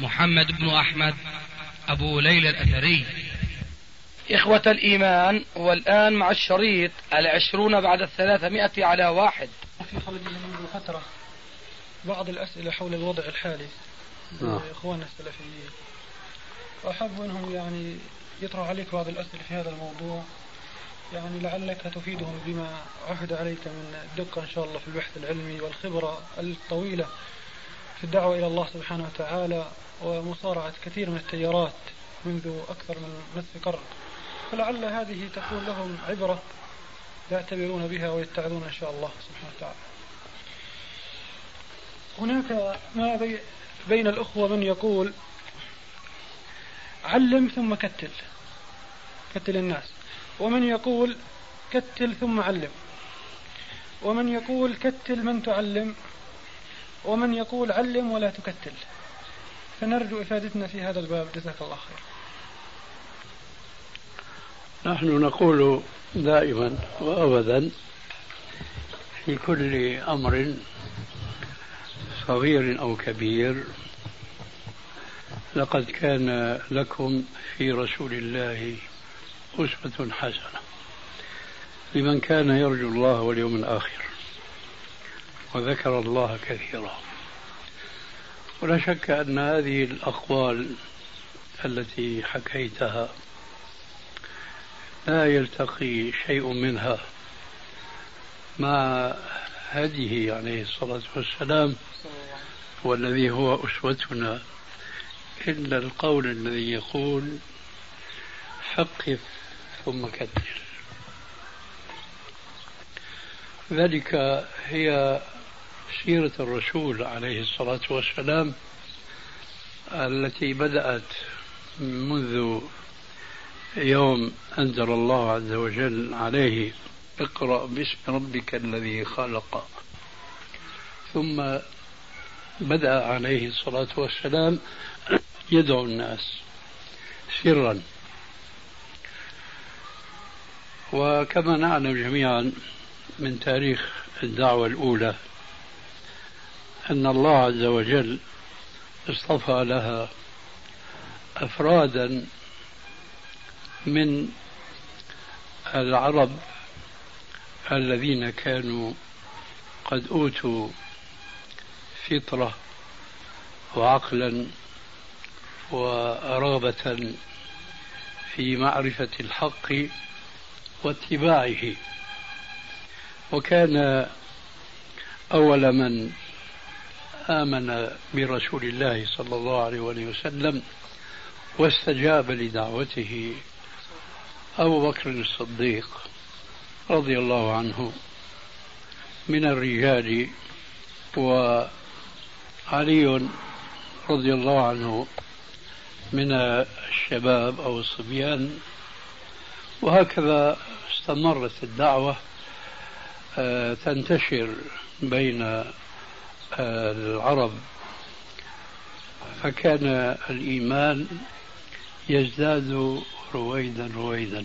محمد بن أحمد أبو ليلى الأثري. إخوة الإيمان والآن مع الشريط العشرون بعد الثلاثمائة على واحد. في خرجنا منذ فترة بعض الأسئلة حول الوضع الحالي. نعم. إخواننا السلفيين. وأحب أنهم يعني يطرح عليك بعض الأسئلة في هذا الموضوع. يعني لعلك تفيدهم بما عهد عليك من الدقة إن شاء الله في البحث العلمي والخبرة الطويلة. في الدعوة إلى الله سبحانه وتعالى ومصارعة كثير من التيارات منذ أكثر من نصف قرن. فلعل هذه تكون لهم عبرة يعتبرون بها ويتعظون إن شاء الله سبحانه وتعالى. هناك ما بي بين الأخوة من يقول علم ثم كتل. كتل الناس. ومن يقول كتل ثم علم. ومن يقول كتل من تعلم. ومن يقول علم ولا تكتل. فنرجو إفادتنا في هذا الباب. جزاك الله خير. نحن نقول دائما وابدا في كل أمر صغير أو كبير لقد كان لكم في رسول الله أسوة حسنة لمن كان يرجو الله واليوم الآخر. وذكر الله كثيرا. ولا شك أن هذه الأقوال التي حكيتها لا يلتقي شيء منها. مع هديه عليه الصلاة والسلام والذي هو أسوتنا إلا القول الذي يقول حقف ثم كدر ذلك هي سيرة الرسول عليه الصلاة والسلام التي بدأت منذ يوم أنزل الله عز وجل عليه اقرأ باسم ربك الذي خلق. ثم بدأ عليه الصلاة والسلام يدعو الناس سرا. وكما نعلم جميعا من تاريخ الدعوة الأولى أن الله عز وجل اصطفى لها أفرادا من العرب الذين كانوا قد أوتوا فطرة وعقلا ورغبة في معرفة الحق واتباعه. وكان أول من آمن برسول الله صلى الله عليه وسلم واستجاب لدعوته أبو بكر الصديق رضي الله عنه من الرجال وعلي رضي الله عنه من الشباب أو الصبيان وهكذا استمرت الدعوة آه، تنتشر بين العرب فكان الإيمان يزداد رويدا رويدا.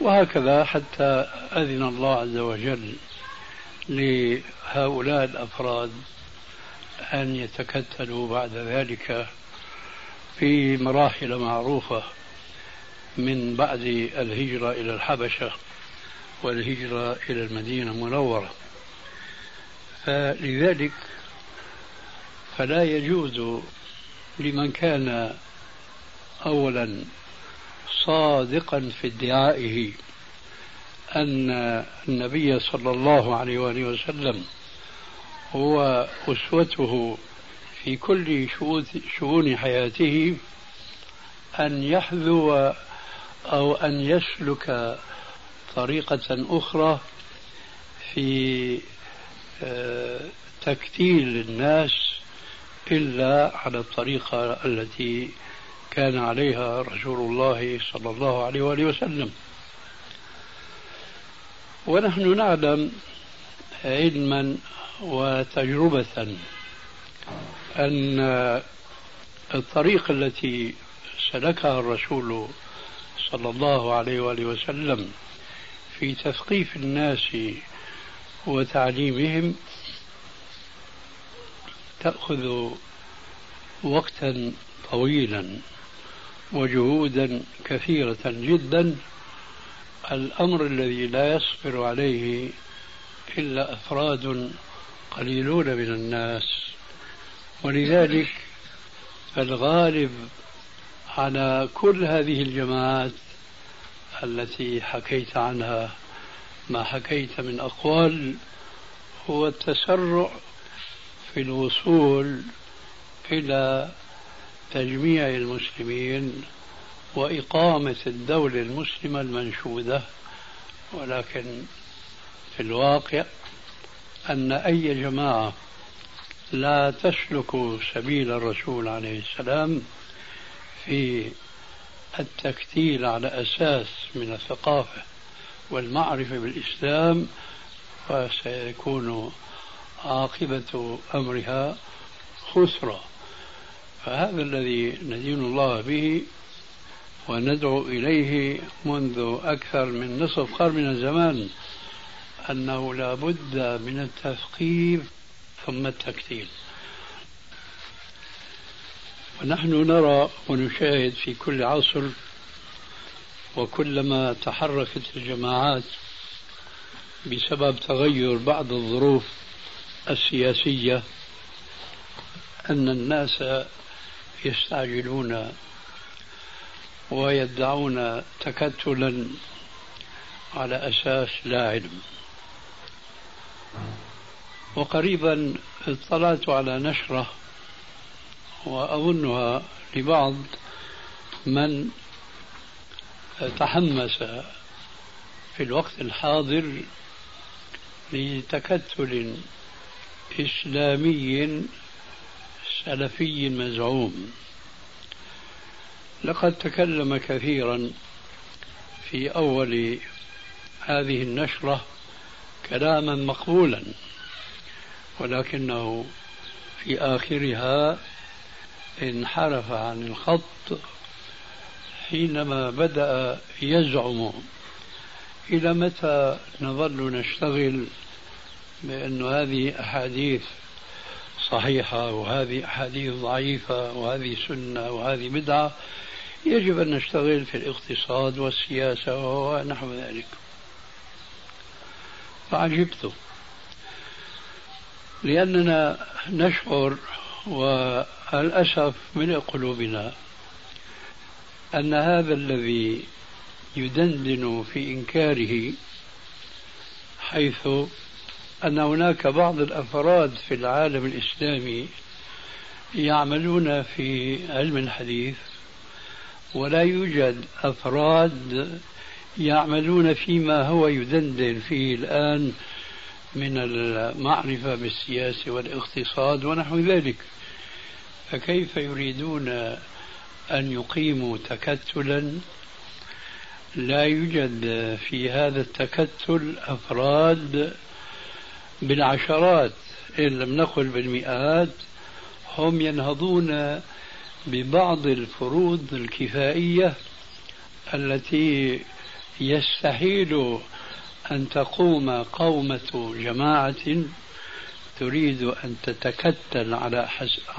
وهكذا حتى أذن الله عز وجل لهؤلاء الأفراد أن يتكتلوا بعد ذلك في مراحل معروفة من بعد الهجرة إلى الحبشة والهجرة إلى المدينة المنورة. فلذلك فلا يجوز لمن كان اولا صادقا في ادعائه أن النبي صلى الله عليه وآله وسلم هو أسوته في كل شؤون حياته أن يحذو أو أن يسلك طريقة أخرى في تكتيل الناس إلا على الطريقة التي كان عليها رسول الله صلى الله عليه وآله وسلم. ونحن نعلم علما وتجربة أن الطريق التي سلكها الرسول صلى الله عليه وآله وسلم في تثقيف الناس وتعليمهم تأخذ وقتا طويلا وجهودا كثيرة جدا. الأمر الذي لا يصبر عليه إلا أفراد قليلون من الناس. ولذلك الغالب على كل هذه الجماعات التي حكيت عنها ما حكيت من أقوال هو التسرع في الوصول إلى تجميع المسلمين وإقامة الدولة المسلمة المنشودة ولكن في الواقع أن أي جماعة لا تسلك سبيل الرسول عليه السلام في التكتيل على أساس من الثقافة والمعرفة بالإسلام فسيكون عاقبة أمرها خسرة فهذا الذي ندين الله به وندعو إليه منذ أكثر من نصف قرن من الزمان أنه لا بد من التثقيف ثم التكتيل. ونحن نرى ونشاهد في كل عصر وكلما تحركت الجماعات بسبب تغير بعض الظروف السياسية أن الناس يستعجلون ويدعون تكتلا على أساس لا علم. وقريبا اطلعت على نشرة وأظنها لبعض من تحمس في الوقت الحاضر لتكتل إسلامي سلفي مزعوم. لقد تكلم كثيرا في أول هذه النشرة كلاما مقبولا ولكنه في آخرها انحرف عن الخط حينما بدأ يزعم إلى متى نظل نشتغل بأن هذه أحاديث صحيحة وهذه أحاديث ضعيفة وهذه سنة وهذه بدعة؟ يجب أن نشتغل في الاقتصاد والسياسة ونحو ذلك. فعجبت لأننا نشعر والأسف من قلوبنا أن هذا الذي يدندن في إنكاره حيث أن هناك بعض الأفراد في العالم الإسلامي يعملون في علم الحديث ولا يوجد أفراد يعملون فيما هو يدندن فيه الآن من المعرفة بالسياسة والاقتصاد ونحو ذلك. فكيف يريدون أن يقيموا تكتلا لا يوجد في هذا التكتل أفراد بالعشرات. إن لم نقل بالمئات هم ينهضون ببعض الفروض الكفائية التي يستحيل أن تقوم قومة جماعة تريد أن تتكتل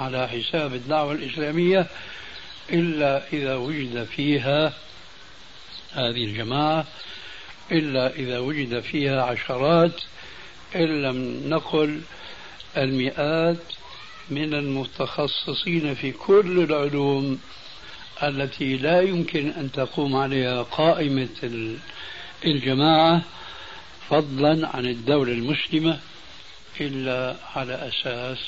على حساب الدعوة الإسلامية إلا إذا وجد فيها هذه الجماعة إلا إذا وجد فيها عشرات إن لم نقل المئات من المتخصصين في كل العلوم التي لا يمكن أن تقوم عليها قائمة الجماعة فضلا عن الدولة المسلمة إلا على أساس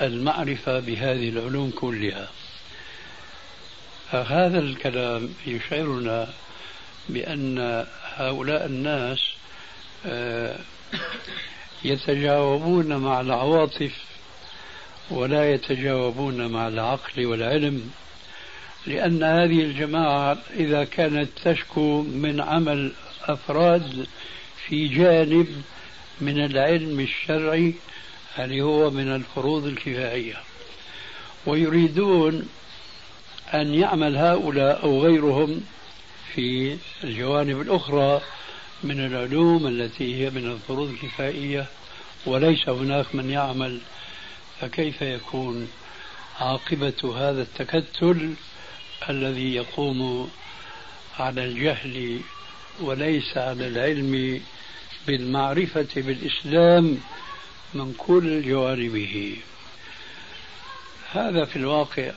المعرفة بهذه العلوم كلها. فهذا الكلام يشعرنا بأن هؤلاء الناس آه، يتجاوبون مع العواطف ولا يتجاوبون مع العقل والعلم لأن هذه الجماعة إذا كانت تشكو من عمل أفراد في جانب من العلم الشرعي اللي هو من الفروض الكفائية ويريدون أن يعمل هؤلاء أو غيرهم في الجوانب الأخرى من العلوم التي هي من الفروض الكفائية وليس هناك من يعمل فكيف يكون عاقبة هذا التكتل الذي يقوم على الجهل وليس على العلم بالمعرفة بالإسلام من كل جوانبه؟ هذا في الواقع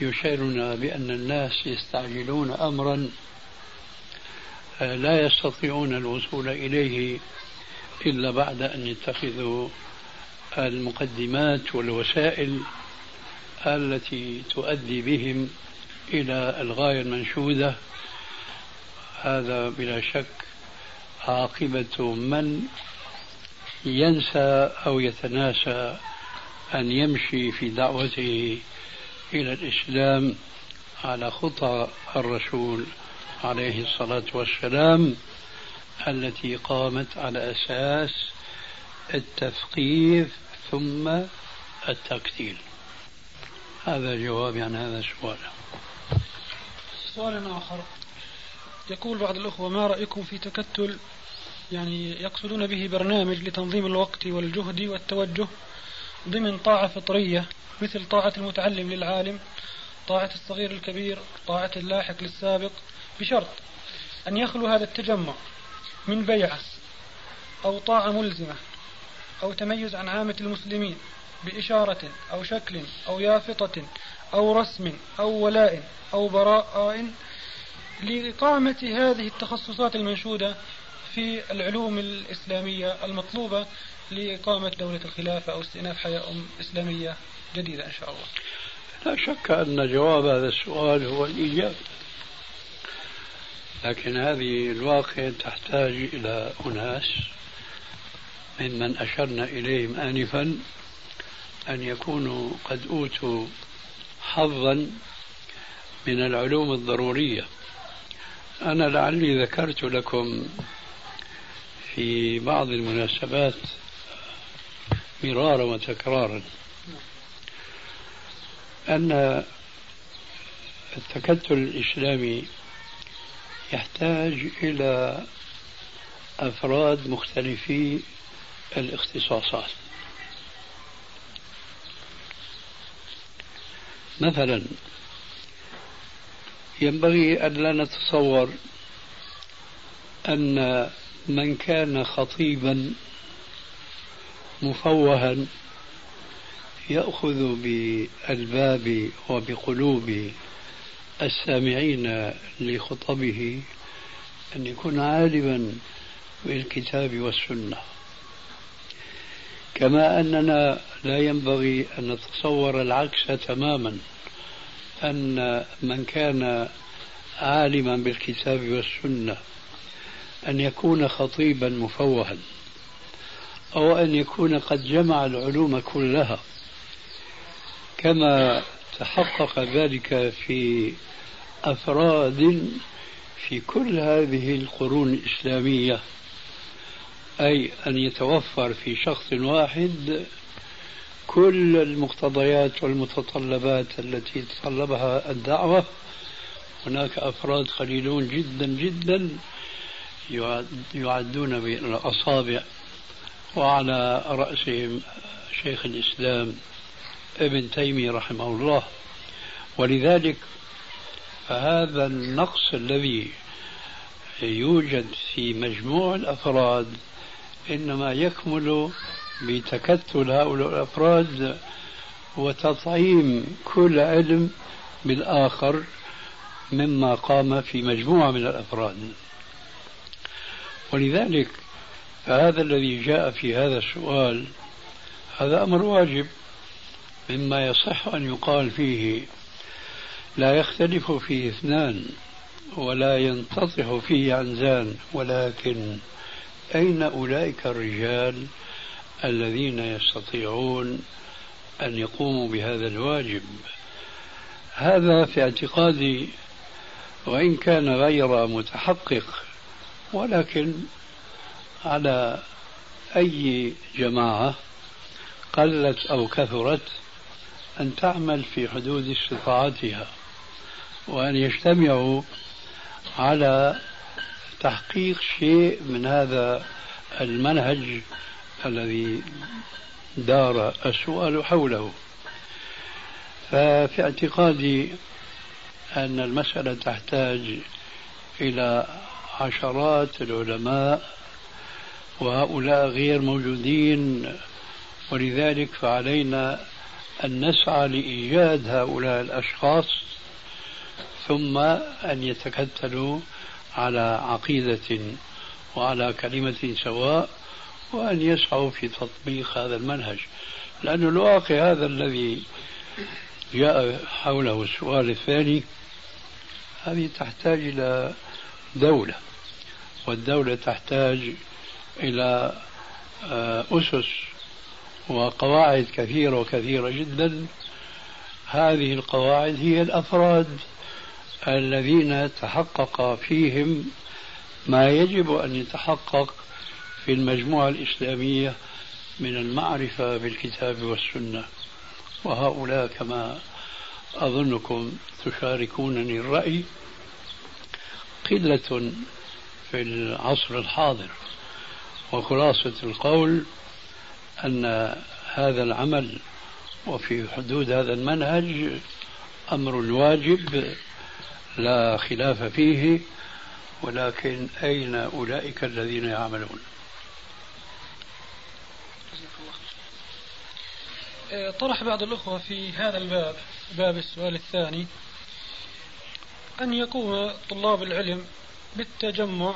يشيرنا بأن الناس يستعجلون أمرا لا يستطيعون الوصول إليه إلا بعد أن يتخذوا المقدمات والوسائل التي تؤدي بهم إلى الغاية المنشودة. هذا بلا شك عاقبة من ينسى أو يتناسى أن يمشي في دعوته إلى الإسلام على خطى الرسول عليه الصلاة والسلام التي قامت على أساس التثقيف ثم التقتيل. هذا جوابي عن هذا السؤال. سؤال آخر. يقول بعض الأخوة ما رأيكم في تكتل يعني يقصدون به برنامج لتنظيم الوقت والجهد والتوجه ضمن طاعة فطرية مثل طاعة المتعلم للعالم طاعة الصغير الكبير طاعة اللاحق للسابق بشرط أن يخلو هذا التجمع من بيعة أو طاعة ملزمة أو تميز عن عامة المسلمين بإشارة أو شكل أو يافطة أو رسم أو ولاء أو براء لإقامة هذه التخصصات المنشودة في العلوم الإسلامية المطلوبة لإقامة دولة الخلافة أو استئناف حياة إسلامية جديدة إن شاء الله. لا شك أن جواب هذا السؤال هو الإيجاب. لكن هذه الواقع تحتاج إلى أناس ممن أشرنا إليهم آنفا أن يكونوا قد أوتوا حظا من العلوم الضرورية. أنا لعلي ذكرت لكم في بعض المناسبات مرارا وتكرارا. أن التكتل الإسلامي يحتاج إلى أفراد مختلفي الاختصاصات. مثلا ينبغي أن لا نتصور أن من كان خطيبا مفوها يأخذ بالباب وبقلوب السامعين لخطبه أن يكون عالما بالكتاب والسنة. كما أننا لا ينبغي أن نتصور العكس تماما أن من كان عالما بالكتاب والسنة أن يكون خطيبا مفوها. أو أن يكون قد جمع العلوم كلها. كما تحقق ذلك في أفراد في كل هذه القرون الإسلامية. أي أن يتوفر في شخص واحد كل المقتضيات والمتطلبات التي تطلبها الدعوة. هناك أفراد قليلون جدا جدا يعدون بالأصابع وعلى رأسهم شيخ الإسلام ابن تيمية رحمه الله. ولذلك فهذا النقص الذي يوجد في مجموع الأفراد إنما يكمل بتكتل هؤلاء الأفراد وتطعيم كل علم بالآخر مما قام في مجموعة من الأفراد. ولذلك فهذا الذي جاء في هذا السؤال هذا أمر واجب مما يصح أن يقال فيه. لا يختلف فيه اثنان ولا ينتطح فيه عنزان ولكن أين أولئك الرجال الذين يستطيعون أن يقوموا بهذا الواجب؟ هذا في اعتقادي وإن كان غير متحقق ولكن على أي جماعة قلت أو كثرت أن تعمل في حدود استطاعتها وأن يجتمعوا على تحقيق شيء من هذا المنهج الذي دار السؤال حوله. ففي اعتقادي أن المسألة تحتاج إلى عشرات العلماء وهؤلاء غير موجودين ولذلك فعلينا أن نسعى لإيجاد هؤلاء الأشخاص ثم أن يتكتلوا على عقيدة وعلى كلمة سواء وأن يسعوا في تطبيق هذا المنهج. لأن الواقع هذا الذي جاء حوله السؤال الثاني هذه تحتاج إلى دولة والدولة تحتاج إلى آه، أسس وقواعد كثيرة وكثيرة جدا. هذه القواعد هي الأفراد الذين تحقق فيهم ما يجب أن يتحقق في المجموعة الإسلامية من المعرفة بالكتاب والسنة. وهؤلاء كما أظنكم تشاركونني الرأي قلة في العصر الحاضر. وخلاصة القول أن هذا العمل وفي حدود هذا المنهج أمر واجب لا خلاف فيه ولكن أين أولئك الذين يعملون؟ طرح بعض الأخوة في هذا الباب باب السؤال الثاني. أن يقوم طلاب العلم بالتجمع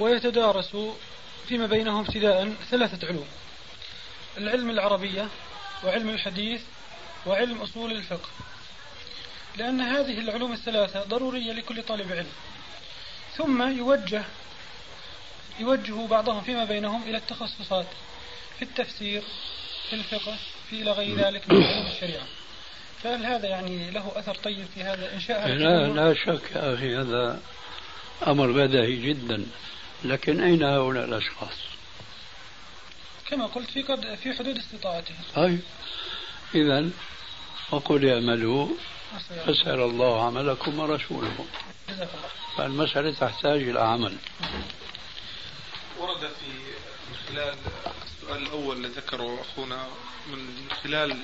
ويتدارسوا فيما بينهم ابتداء ثلاثة علوم. العلم العربية وعلم الحديث وعلم أصول الفقه. لأن هذه العلوم الثلاثة ضرورية لكل طالب علم. ثم يوجه يوجه بعضهم فيما بينهم إلى التخصصات في التفسير في الفقه في إلى غير ذلك من علوم الشريعة. فهل هذا يعني له أثر طيب في هذا إنشاء لا لا شك يا أخي هذا أمر بديهي جدا. لكن أين هؤلاء الأشخاص؟ كما قلت في قد في حدود استطاعتهم. طيب إذا وقل اعملوا فسأل الله عملكم ورسوله. جزاك الله. فالمسألة تحتاج إلى عمل. ورد في خلال السؤال الأول الذي ذكره أخونا من خلال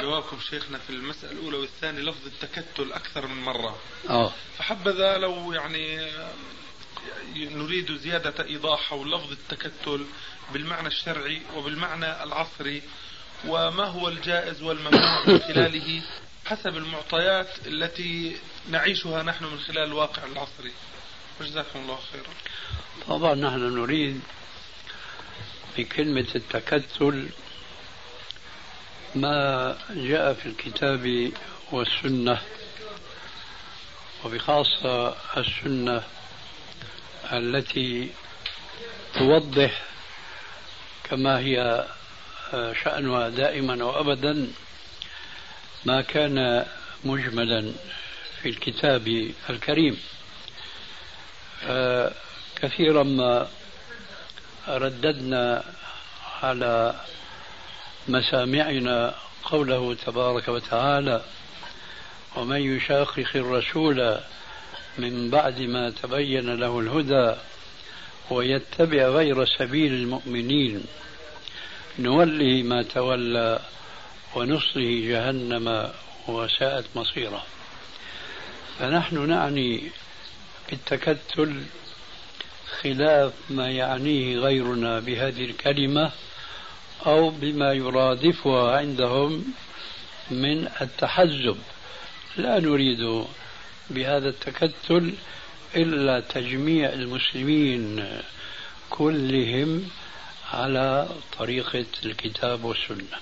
جوابكم شيخنا في المسألة الأولى والثانية لفظ التكتل أكثر من مرة آه. فحبذا لو يعني نريد زيادة إيضاح حول لفظ التكتل بالمعنى الشرعي وبالمعنى العصري وما هو الجائز والممنوع من خلاله حسب المعطيات التي نعيشها نحن من خلال الواقع العصري. وجزاكم الله خيرا. طبعا نحن نريد بكلمة التكتل ما جاء في الكتاب والسنة وبخاصة السنة التي توضح كما هي شأنها دائما وأبدا ما كان مجملا في الكتاب الكريم. كثيرا ما رددنا على مسامعنا قوله تبارك وتعالى ومن يشاقق الرسول من بعد ما تبين له الهدى ويتبع غير سبيل المؤمنين. نوله ما تولى ونصله جهنم وساءت مصيره. فنحن نعني بالتكتل خلاف ما يعنيه غيرنا بهذه الكلمة أو بما يرادفها عندهم من التحزب. لا نريد بهذا التكتل إلا تجميع المسلمين كلهم على طريقة الكتاب والسنة.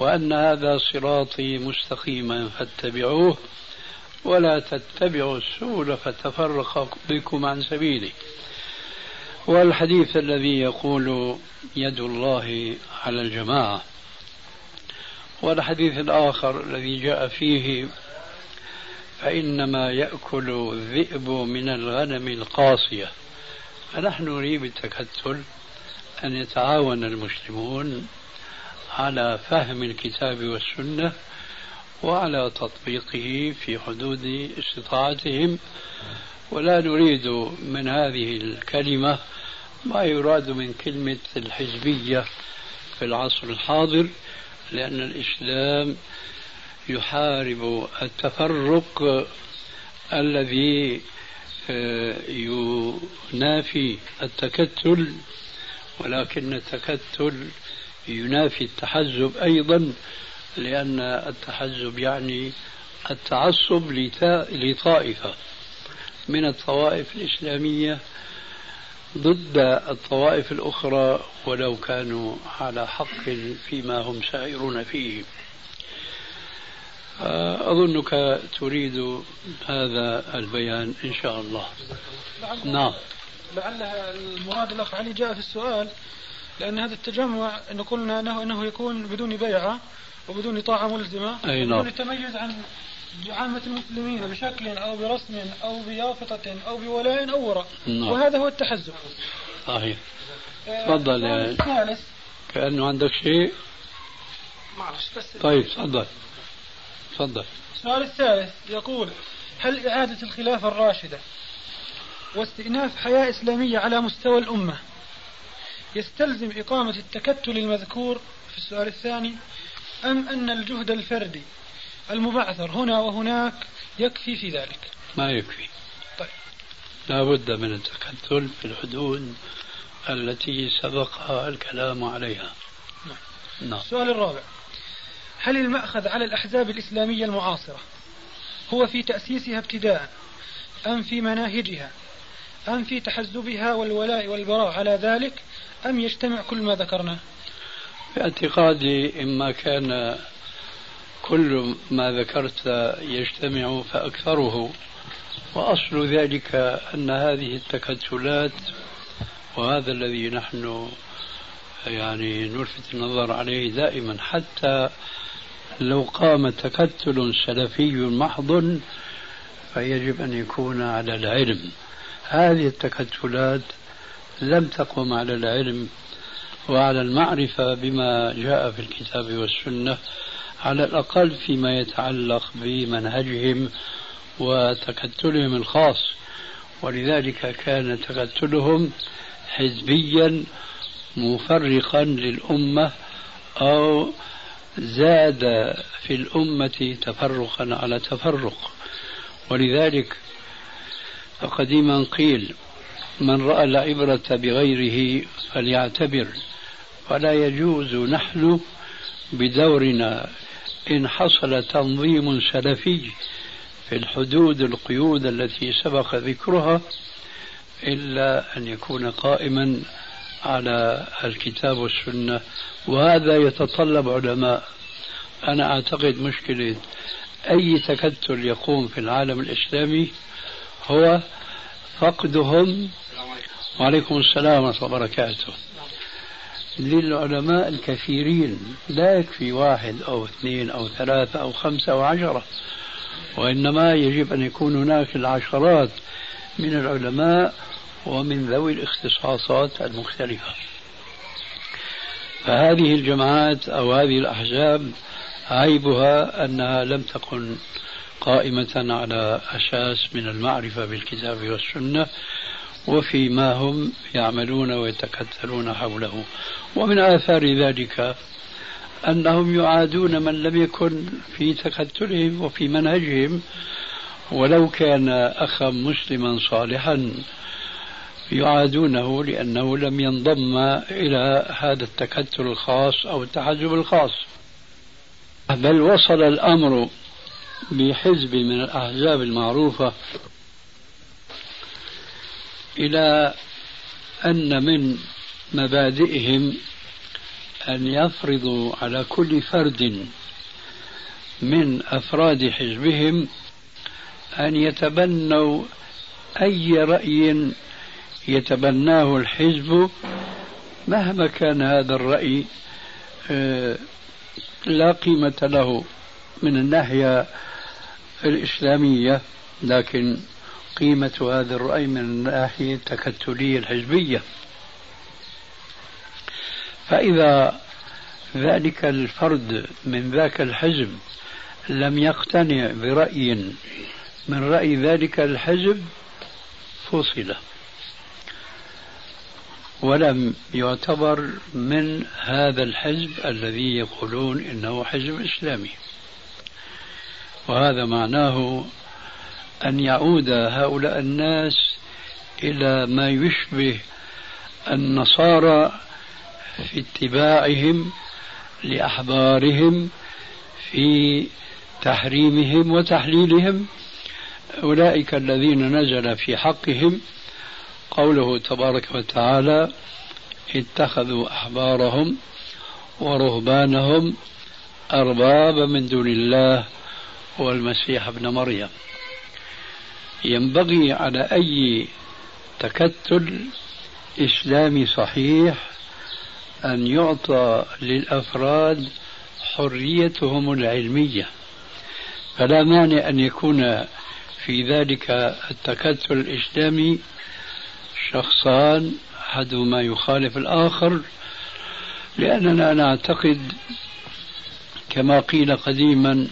وأن هذا صراطي مستقيما فاتبعوه ولا تتبعوا السبل فتفرق بكم عن سبيله والحديث الذي يقول يد الله على الجماعة والحديث الآخر الذي جاء فيه فإنما يأكل الذئب من الغنم القاصية. فنحن نريد بالتكتل أن يتعاون المسلمون على فهم الكتاب والسنة وعلى تطبيقه في حدود استطاعتهم. ولا نريد من هذه الكلمة ما يراد من كلمة الحزبية في العصر الحاضر لأن الإسلام يحارب التفرق الذي آه، ينافي التكتل ولكن التكتل ينافي التحزب أيضا لأن التحزب يعني التعصب لطائفة. من الطوائف الإسلامية ضد الطوائف الأخرى ولو كانوا على حق فيما هم سائرون فيه. أظنك تريد هذا البيان إن شاء الله. نعم. لعل المراد الأخ علي جاء في السؤال لأن هذا التجمع إن قلنا أنه, أنه يكون بدون بيعة وبدون طاعة ملزمة أي نعم. بدون تميز عن عامة المسلمين بشكل أو برسم أو بيافطة أو بولاء أو وراء. نعم. وهذا هو التحزب. صحيح. آه، تفضل يا الثالث. كأنه عندك شيء؟ معلش بس. طيب تفضل. تفضل. السؤال الثالث يقول هل إعادة الخلافة الراشدة واستئناف حياة إسلامية على مستوى الأمة يستلزم إقامة التكتل المذكور في السؤال الثاني أم أن الجهد الفردي المبعثر هنا وهناك يكفي في ذلك؟ ما يكفي. طيب. لا بد من التكتل في الحدود التي سبق الكلام عليها. نعم. نعم. السؤال الرابع. هل المأخذ على الأحزاب الإسلامية المعاصرة هو في تأسيسها ابتداء أم في مناهجها أم في تحزبها والولاء والبراء على ذلك أم يجتمع كل ما ذكرناه؟ باعتقادي إما كان كل ما ذكرت يجتمع فأكثره وأصل ذلك أن هذه التكتلات وهذا الذي نحن يعني نلفت النظر عليه دائما حتى لو قام تكتل سلفي محض فيجب أن يكون على العلم. هذه التكتلات لم تقم على العلم وعلى المعرفة بما جاء في الكتاب والسنة على الأقل فيما يتعلق بمنهجهم وتكتلهم الخاص. ولذلك كان تكتلهم حزبيا مفرقا للأمة أو زاد في الأمة تفرقا على تفرق. ولذلك فقديما قيل من رأى العبرة بغيره فليعتبر. فلا يجوز نحن بدورنا إن حصل تنظيم سلفي في الحدود القيود التي سبق ذكرها إلا أن يكون قائما على الكتاب والسنة وهذا يتطلب علماء. أنا أعتقد مشكلة أي تكتل يقوم في العالم الإسلامي هو فقدهم. وعليكم السلام ورحمة الله وبركاته. للعلماء الكثيرين لا يكفي واحد أو اثنين أو ثلاثة أو خمسة أو عشرة وإنما يجب أن يكون هناك العشرات من العلماء ومن ذوي الاختصاصات المختلفة. فهذه الجماعات أو هذه الأحزاب عيبها أنها لم تكن قائمة على أساس من المعرفة بالكتاب والسنة وفيما هم يعملون ويتكتلون حوله. ومن آثار ذلك أنهم يعادون من لم يكن في تكتلهم وفي منهجهم ولو كان أخا مسلما صالحا يعادونه لأنه لم ينضم إلى هذا التكتل الخاص أو التحزب الخاص. بل وصل الأمر بحزب من الأحزاب المعروفة إلى أن من مبادئهم أن يفرضوا على كل فرد من أفراد حزبهم أن يتبنوا أي رأي يتبناه الحزب مهما كان هذا الرأي آه، لا قيمة له من الناحية الإسلامية لكن قيمة هذا الرأي من الناحية التكتلية الحزبية. فإذا ذلك الفرد من ذاك الحزب لم يقتنع برأي من رأي ذلك الحزب فصل. ولم يعتبر من هذا الحزب الذي يقولون إنه حزب إسلامي. وهذا معناه أن يعود هؤلاء الناس إلى ما يشبه النصارى في اتباعهم لأحبارهم في تحريمهم وتحليلهم. أولئك الذين نزل في حقهم قوله تبارك وتعالى اتخذوا أحبارهم ورهبانهم اربابا من دون الله والمسيح ابن مريم. ينبغي على أي تكتل إسلامي صحيح أن يعطى للأفراد حريتهم العلمية. فلا مانع أن يكون في ذلك التكتل الإسلامي شخصان أحدهما يخالف الآخر لأننا نعتقد كما قيل قديما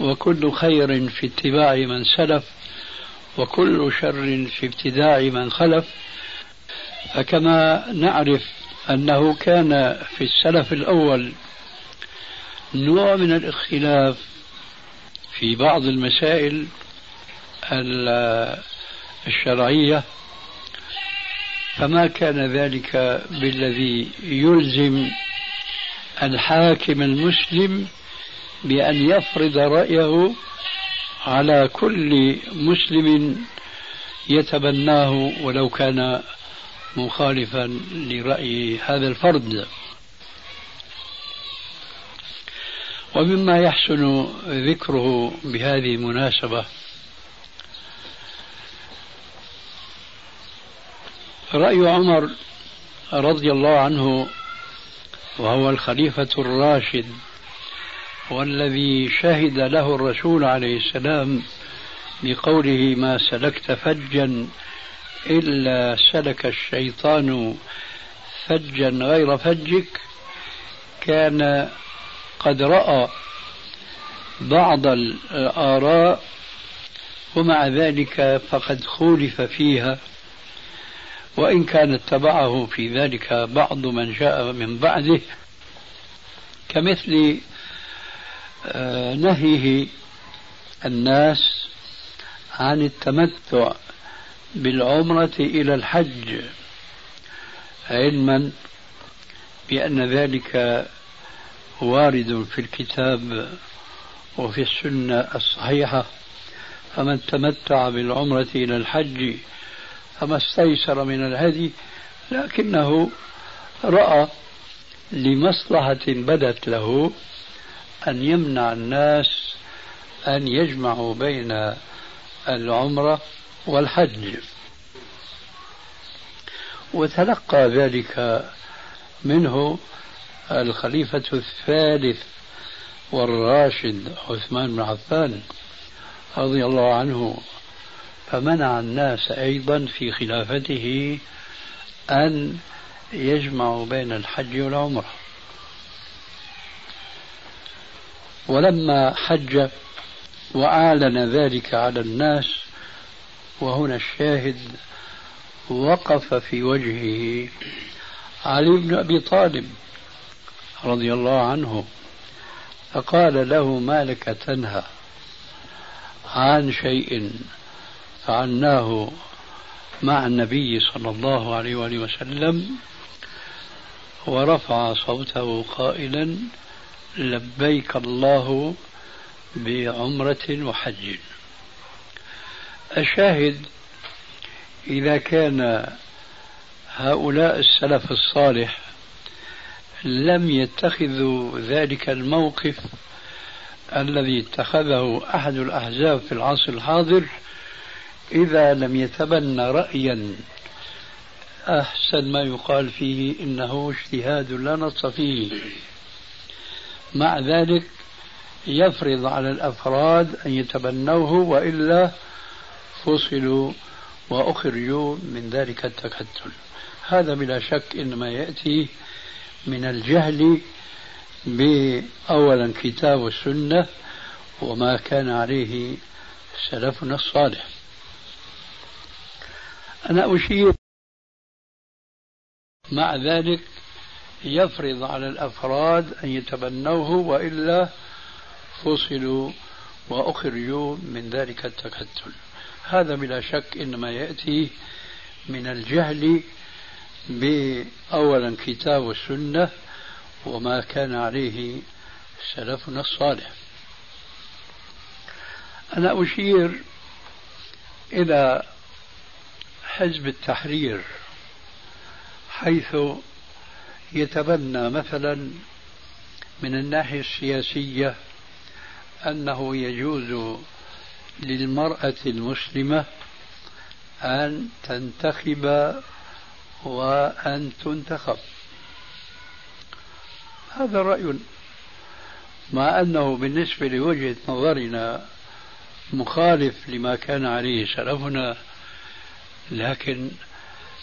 وكل خير في اتباع من سلف وكل شر في ابتداع من خلف. فكما نعرف أنه كان في السلف الأول نوع من الاختلاف في بعض المسائل الشرعية فما كان ذلك بالذي يلزم الحاكم المسلم بأن يفرض رأيه على كل مسلم يتبناه ولو كان مخالفا لرأي هذا الفرد. ومما يحسن ذكره بهذه المناسبة رأي عمر رضي الله عنه وهو الخليفة الراشد والذي شهد له الرسول عليه السلام بقوله ما سلكت فجا إلا سلك الشيطان فجا غير فجك كان قد رأى بعض الآراء ومع ذلك فقد خولف فيها وإن كان اتبعه في ذلك بعض من جاء من بعده كمثل آه، نهيه الناس عن التمتع بالعمرة إلى الحج علما بأن ذلك وارد في الكتاب وفي السنة الصحيحة. فمن تمتع بالعمرة إلى الحج فما استيسر من الهدي لكنه رأى لمصلحة بدت له أن يمنع الناس أن يجمعوا بين العمرة والحج. وتلقى ذلك منه الخليفة الثالث والراشد عثمان بن عفان رضي الله عنه. فمنع الناس أيضا في خلافته أن يجمعوا بين الحج والعمرة. ولما حج وأعلن ذلك على الناس وهنا الشاهد وقف في وجهه علي بن أبي طالب رضي الله عنه فقال له ما لك تنهى عن شيء؟ فعلناه مع النبي صلى الله عليه وآله وسلم ورفع صوته قائلا لبيك الله بعمرة وحج. الشاهد إذا كان هؤلاء السلف الصالح لم يتخذوا ذلك الموقف الذي اتخذه أحد الأحزاب في العصر الحاضر إذا لم يتبنى رأيا أحسن ما يقال فيه إنه اجتهاد لا نص فيه. مع ذلك يفرض على الأفراد أن يتبنوه وإلا فصلوا وأخرجوا من ذلك التكتل. هذا بلا شك إنما يأتي من الجهل بأولا كتاب السنة وما كان عليه سلفنا الصالح. أنا أشير. مع ذلك يفرض على الأفراد أن يتبنوه وإلا فصلوا وأخرجوا من ذلك التكتل. هذا بلا شك إنما يأتي من الجهل بأولا كتاب السنة وما كان عليه سلفنا الصالح. أنا أشير إلى حزب التحرير حيث يتبنى مثلا من الناحية السياسية أنه يجوز للمرأة المسلمة أن تنتخب وأن تنتخب. هذا رأي. مع أنه بالنسبة لوجهة نظرنا مخالف لما كان عليه سلفنا لكن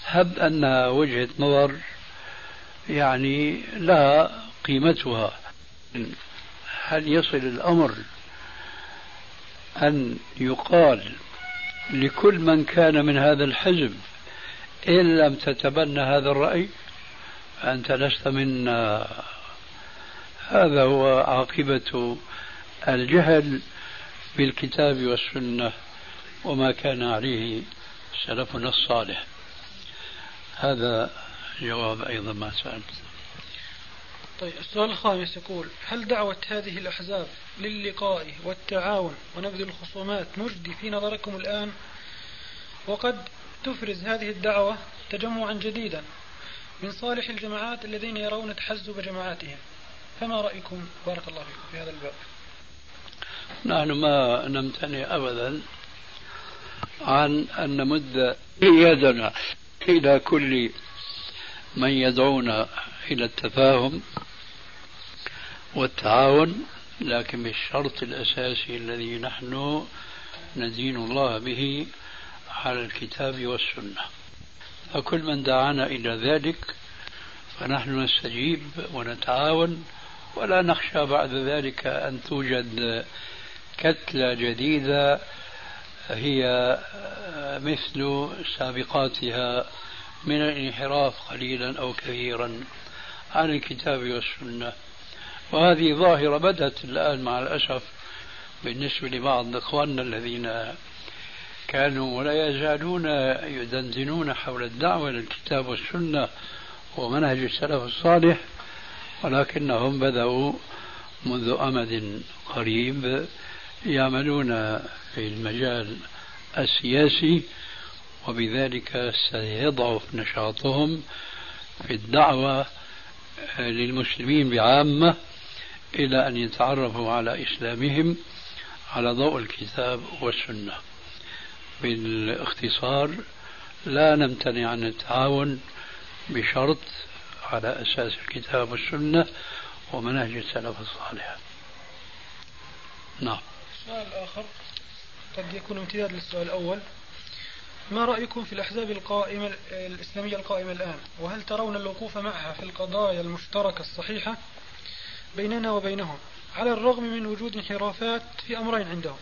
هب أنها وجهة نظر يعني لا قيمتها. هل يصل الأمر أن يقال لكل من كان من هذا الحزب إن لم تتبنى هذا الرأي؟ أنت لست منا هذا هو عاقبة الجهل بالكتاب والسنة وما كان عليه سلفنا الصالح. هذا جواب أيضا ما سألت. طيب السؤال الخامس يقول هل دعوة هذه الأحزاب للقاء والتعاون ونبذ الخصومات مجدي في نظركم الآن؟ وقد تفرز هذه الدعوة تجمعا جديدا من صالح الجماعات الذين يرون تحزب جماعاتهم. فما رأيكم؟ بارك الله فيكم في هذا الباب. نحن ما نمتنع أبدا عن أن نمد يدنا إلى كل من يدعونا إلى التفاهم والتعاون لكن بالشرط الأساسي الذي نحن ندين الله به على الكتاب والسنة. فكل من دعانا إلى ذلك فنحن نستجيب ونتعاون ولا نخشى بعد ذلك أن توجد كتلة جديدة هي مثل سابقاتها من الانحراف قليلا أو كثيرا عن الكتاب والسنة. وهذه ظاهرة بدأت الآن مع الأسف بالنسبة لبعض إخواننا الذين كانوا ولا يزالون يدندنون حول الدعوة للكتاب والسنة ومنهج السلف الصالح ولكنهم بدأوا منذ أمد قريب يعملون في المجال السياسي وبذلك سيضعف نشاطهم في الدعوة للمسلمين بعامة إلى أن يتعرفوا على إسلامهم على ضوء الكتاب والسنة. بالاختصار لا نمتنع عن التعاون بشرط على أساس الكتاب والسنة ومنهج السلف الصالح نعم. السؤال الآخر قد يكون امتداد للسؤال الأول. ما رأيكم في الأحزاب القائمة الإسلامية القائمة الآن؟ وهل ترون الوقوف معها في القضايا المشتركة الصحيحة بيننا وبينهم على الرغم من وجود انحرافات في أمرين عندهم؟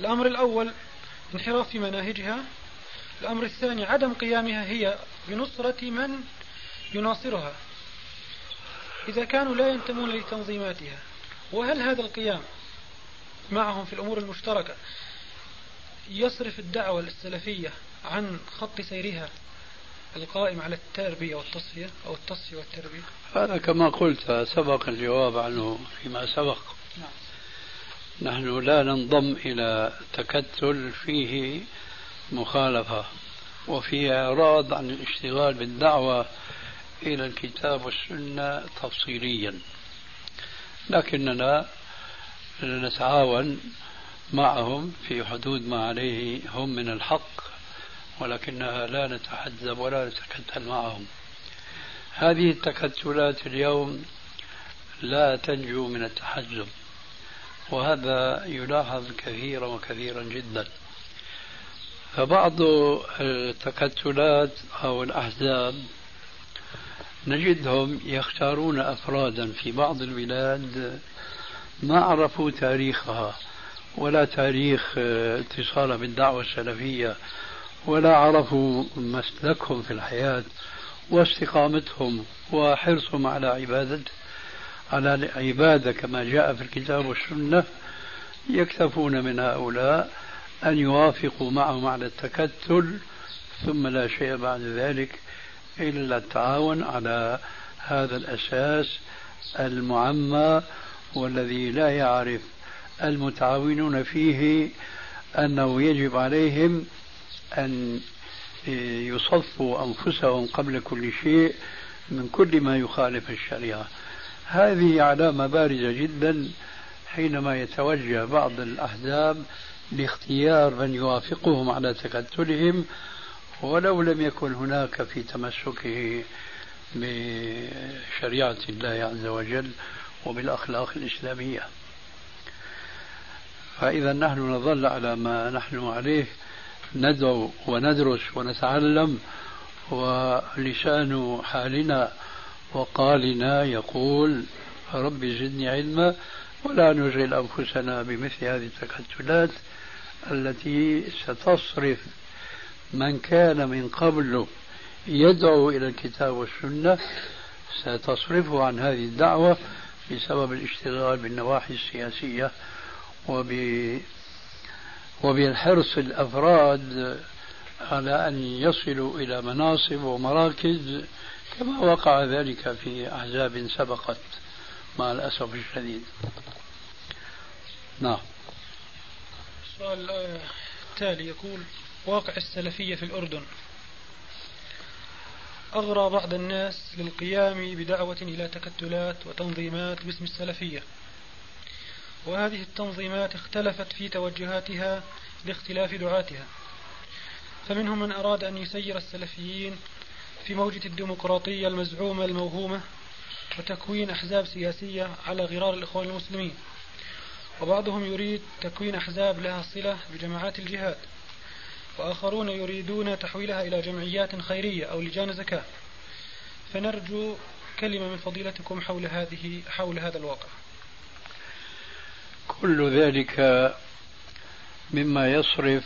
الأمر الأول انحراف في مناهجها. الأمر الثاني عدم قيامها هي بنصرة من يناصرها إذا كانوا لا ينتمون لتنظيماتها. وهل هذا القيام معهم في الأمور المشتركة يصرف الدعوة السلفية عن خط سيرها القائم على التربية والتصفية أو التصفية والتربية؟ هذا كما قلت سبق الجواب عنه فيما سبق. نعم. نحن لا ننضم إلى تكتل فيه مخالفة وفيه إعراض عن الاشتغال بالدعوة إلى الكتاب والسنة تفصيليا. لكننا نتعاون معهم في حدود ما عليه هم من الحق ولكنها لا نتحزب ولا نتكتل معهم. هذه التكتلات اليوم لا تنجو من التحزب وهذا يلاحظ كثيرا وكثيرا جدا. فبعض التكتلات أو الأحزاب نجدهم يختارون أفرادا في بعض البلاد ما عرفوا تاريخها ولا تاريخ اتصالها بالدعوة السلفية ولا عرفوا مسلكهم في الحياة واستقامتهم وحرصهم على عبادة على العبادة كما جاء في الكتاب والسنة يكتفون من هؤلاء أن يوافقوا معهم على التكتل ثم لا شيء بعد ذلك إلا التعاون على هذا الأساس المعمى والذي لا يعرف المتعاونون فيه أنه يجب عليهم أن يصفوا أنفسهم قبل كل شيء من كل ما يخالف الشريعة. هذه علامة بارزة جدا حينما يتوجه بعض الأحزاب لاختيار من يوافقهم على تكتلهم ولو لم يكن هناك في تمسكه بشريعة الله عز وجل وبالأخلاق الإسلامية. فإذا نحن نظل على ما نحن عليه ندعو وندرس ونتعلم ولسان حالنا وقالنا يقول رب زدني علما ولا نشغل أنفسنا بمثل هذه التكتلات التي ستصرف من كان من قبل يدعو إلى الكتاب والسنة ستصرفه عن هذه الدعوة بسبب الاشتغال بالنواحي السياسية وب وبالحرص الأفراد على أن يصلوا إلى مناصب ومراكز كما وقع ذلك في أحزاب سبقت مع الأسف الشديد. نعم. السؤال التالي يقول واقع السلفية في الأردن. أغرى بعض الناس للقيام بدعوة إلى تكتلات وتنظيمات باسم السلفية. وهذه التنظيمات اختلفت في توجهاتها لاختلاف دعاتها. فمنهم من أراد أن يسير السلفيين في موجة الديمقراطية المزعومة الموهومة وتكوين أحزاب سياسية على غرار الإخوان المسلمين. وبعضهم يريد تكوين أحزاب لها صلة بجماعات الجهاد. وآخرون يريدون تحويلها إلى جمعيات خيرية أو لجان زكاة. فنرجو كلمة من فضيلتكم حول هذه حول هذا الواقع. كل ذلك مما يصرف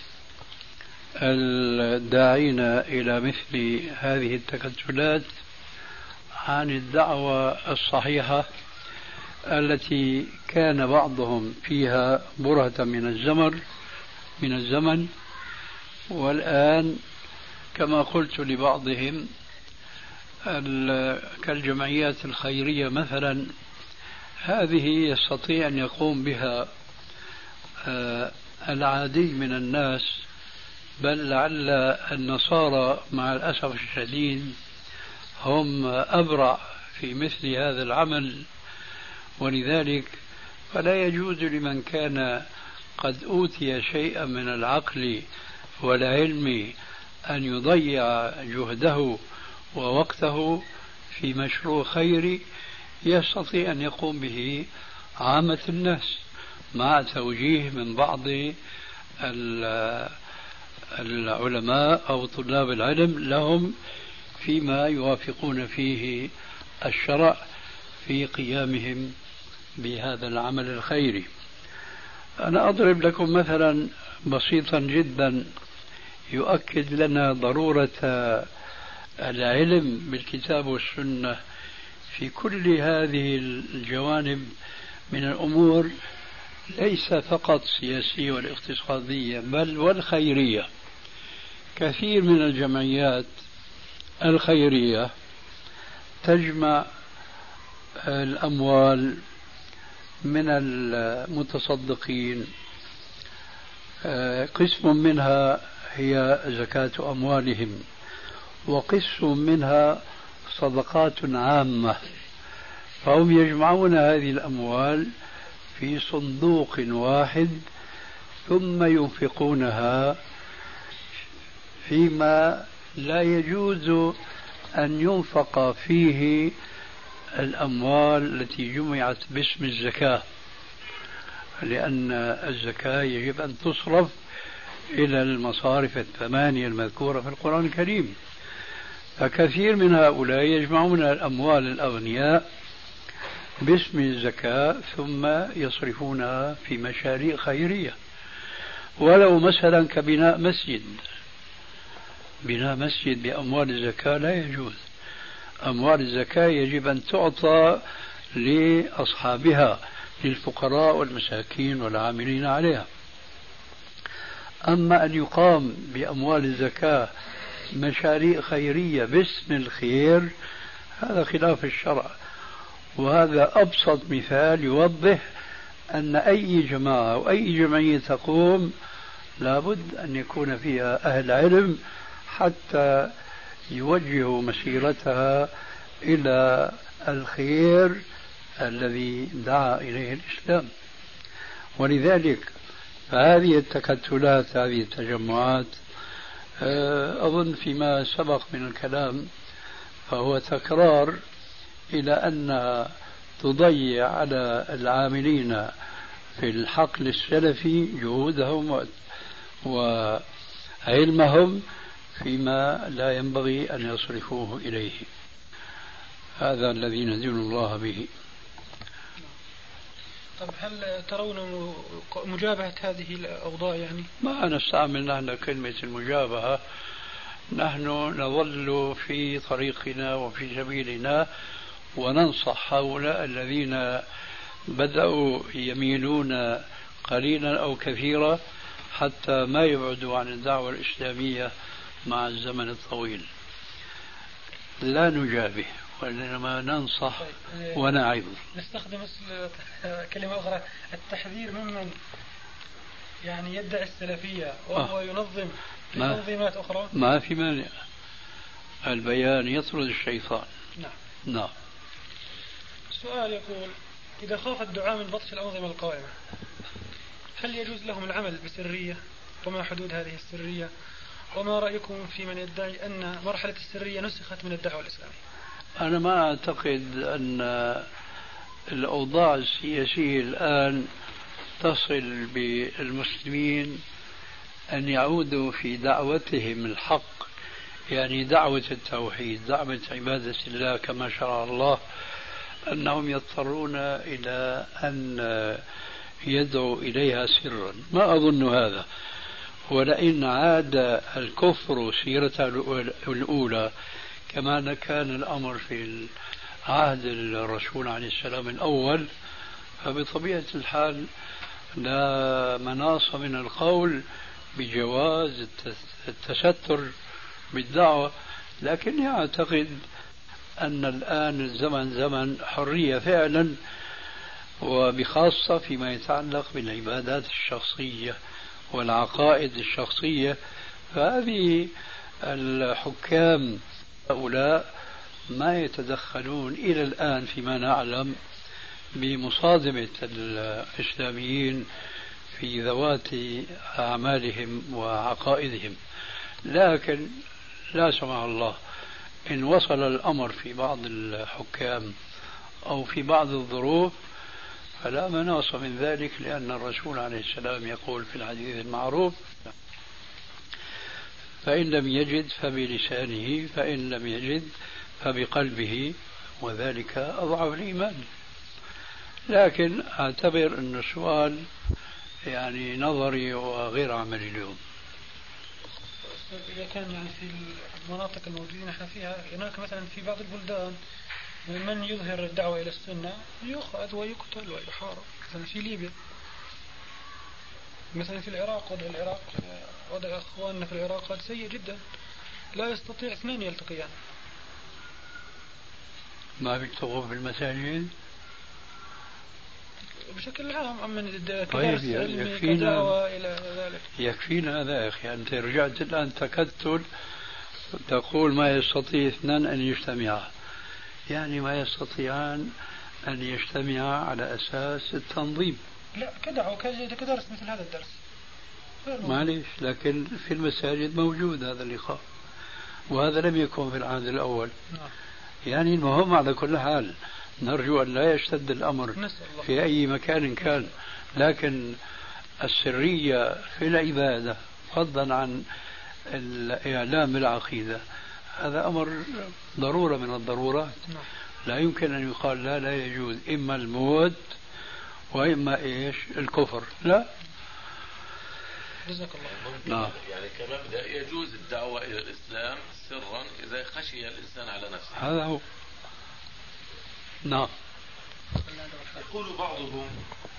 الداعين إلى مثل هذه التكتلات عن الدعوة الصحيحة التي كان بعضهم فيها برهة من الزمر من الزمن. والآن كما قلت لبعضهم كالجمعيات الخيرية مثلا هذه يستطيع أن يقوم بها آه، العادي من الناس بل لعل النصارى مع الأسف الشديد هم أبرع في مثل هذا العمل. ولذلك فلا يجوز لمن كان قد أوتي شيئا من العقل والعلم أن يضيع جهده ووقته في مشروع خيري يستطيع أن يقوم به عامة الناس مع توجيه من بعض العلماء أو طلاب العلم لهم فيما يوافقون فيه الشرع في قيامهم بهذا العمل الخيري. أنا أضرب لكم مثلا بسيطا جدا يؤكد لنا ضرورة العلم بالكتاب والسنة في كل هذه الجوانب من الأمور ليس فقط سياسية والاقتصادية بل والخيرية. كثير من الجمعيات الخيرية تجمع الأموال من المتصدقين. قسم منها هي زكاة أموالهم وقسم منها صدقات عامة. فهم يجمعون هذه الأموال في صندوق واحد ثم ينفقونها فيما لا يجوز أن ينفق فيه الأموال التي جمعت باسم الزكاة لأن الزكاة يجب أن تصرف إلى المصارف الثمانية المذكورة في القرآن الكريم. فكثير من هؤلاء يجمعون الأموال الأغنياء باسم الزكاة ثم يصرفونها في مشاريع خيرية. ولو مثلا كبناء مسجد. بناء مسجد بأموال الزكاة لا يجوز. أموال الزكاة يجب أن تعطى لأصحابها للفقراء والمساكين والعاملين عليها. أما أن يقام بأموال الزكاة مشاريع خيرية باسم الخير. هذا خلاف الشرع. وهذا أبسط مثال يوضح أن أي جماعة أو أي جمعية تقوم لابد أن يكون فيها أهل علم حتى يوجهوا مسيرتها إلى الخير الذي دعا إليه الإسلام. ولذلك فهذه التكتلات هذه التجمعات أظن فيما سبق من الكلام فهو تكرار إلى أن تضيع على العاملين في الحقل السلفي جهودهم وعلمهم فيما لا ينبغي أن يصرفوه إليه. هذا الذي ندين الله به. طب هل ترون مجابهة هذه الأوضاع يعني؟ ما نستعمل نحن كلمة المجابهة. نحن نظل في طريقنا وفي سبيلنا وننصح هؤلاء الذين بدأوا يميلون قليلا أو كثيرا حتى ما يبعدوا عن الدعوة الإسلامية مع الزمن الطويل. لا نجابه. وإنما ننصح طيب. ونعظ نستخدم كلمة أخرى التحذير ممن يعني يدعي السلفية وهو آه. ينظم تنظيمات أخرى. ما في مانع. البيان يطرد الشيطان. نعم. نعم. السؤال يقول إذا خاف الدعاء من بطش الأنظمة القائمة هل يجوز لهم العمل بسرية؟ وما حدود هذه السرية؟ وما رأيكم في من يدعي أن مرحلة السرية نسخت من الدعوة الإسلامية؟ أنا ما أعتقد أن الأوضاع السياسية الآن تصل بالمسلمين أن يعودوا في دعوتهم الحق يعني دعوة التوحيد دعوة عبادة الله كما شرع الله أنهم يضطرون إلى أن يدعوا إليها سرا. ما أظن هذا. ولئن عاد الكفر سيرته الأولى كما كان الأمر في عهد الرسول عليه السلام الأول فبطبيعة الحال لا مناص من القول بجواز التستر بالدعوة. لكني أعتقد أن الآن الزمن زمن حرية فعلا وبخاصة فيما يتعلق بالعبادات الشخصية والعقائد الشخصية. فهذه الحكام هؤلاء ما يتدخلون إلى الآن فيما نعلم بمصادمة الإسلاميين في ذوات أعمالهم وعقائدهم. لكن لا سمح الله إن وصل الأمر في بعض الحكام أو في بعض الظروف فلا مناص من ذلك لأن الرسول عليه السلام يقول في الحديث المعروف فإن لم يجد فبلسانه فإن لم يجد فبقلبه وذلك أضعف الإيمان. لكن أعتبر أن السؤال يعني نظري وغير عملي اليوم. إذا كان يعني في المناطق الموجودين إحنا فيها هناك مثلا في بعض البلدان من يظهر الدعوة إلى السنة يؤخذ ويقتل ويحارب. مثلا في ليبيا. مثلا في العراق وضع العراق وضع إخواننا في العراق هذا سيء جدا. لا يستطيع اثنين يلتقيان. ما في توقف بالمساجد؟ بشكل عام من طيب يكفينا إلى ذلك. يكفينا هذا يا أخي. أنت رجعت الآن تكتل تقول ما يستطيع اثنان أن يجتمعا. يعني ما يستطيعان أن يجتمعا على أساس التنظيم. لا كدعوة كدرس مثل هذا الدرس. معليش لكن في المساجد موجود هذا اللقاء وهذا لم يكن في العهد الأول. نعم. يعني المهم على كل حال نرجو أن لا يشتد الأمر في أي مكان كان. لكن السرية في العبادة فضلا عن الإعلام بالعقيدة هذا أمر ضرورة من الضرورات. نعم. لا يمكن أن يقال لا لا يجوز. إما الموت وإما إيش؟ الكفر. لا. جزاك الله نعم. يعني كمبدا يجوز الدعوة إلى الإسلام سرا إذا خشي الإنسان على نفسه. هذا هو. نعم. يقول بعضهم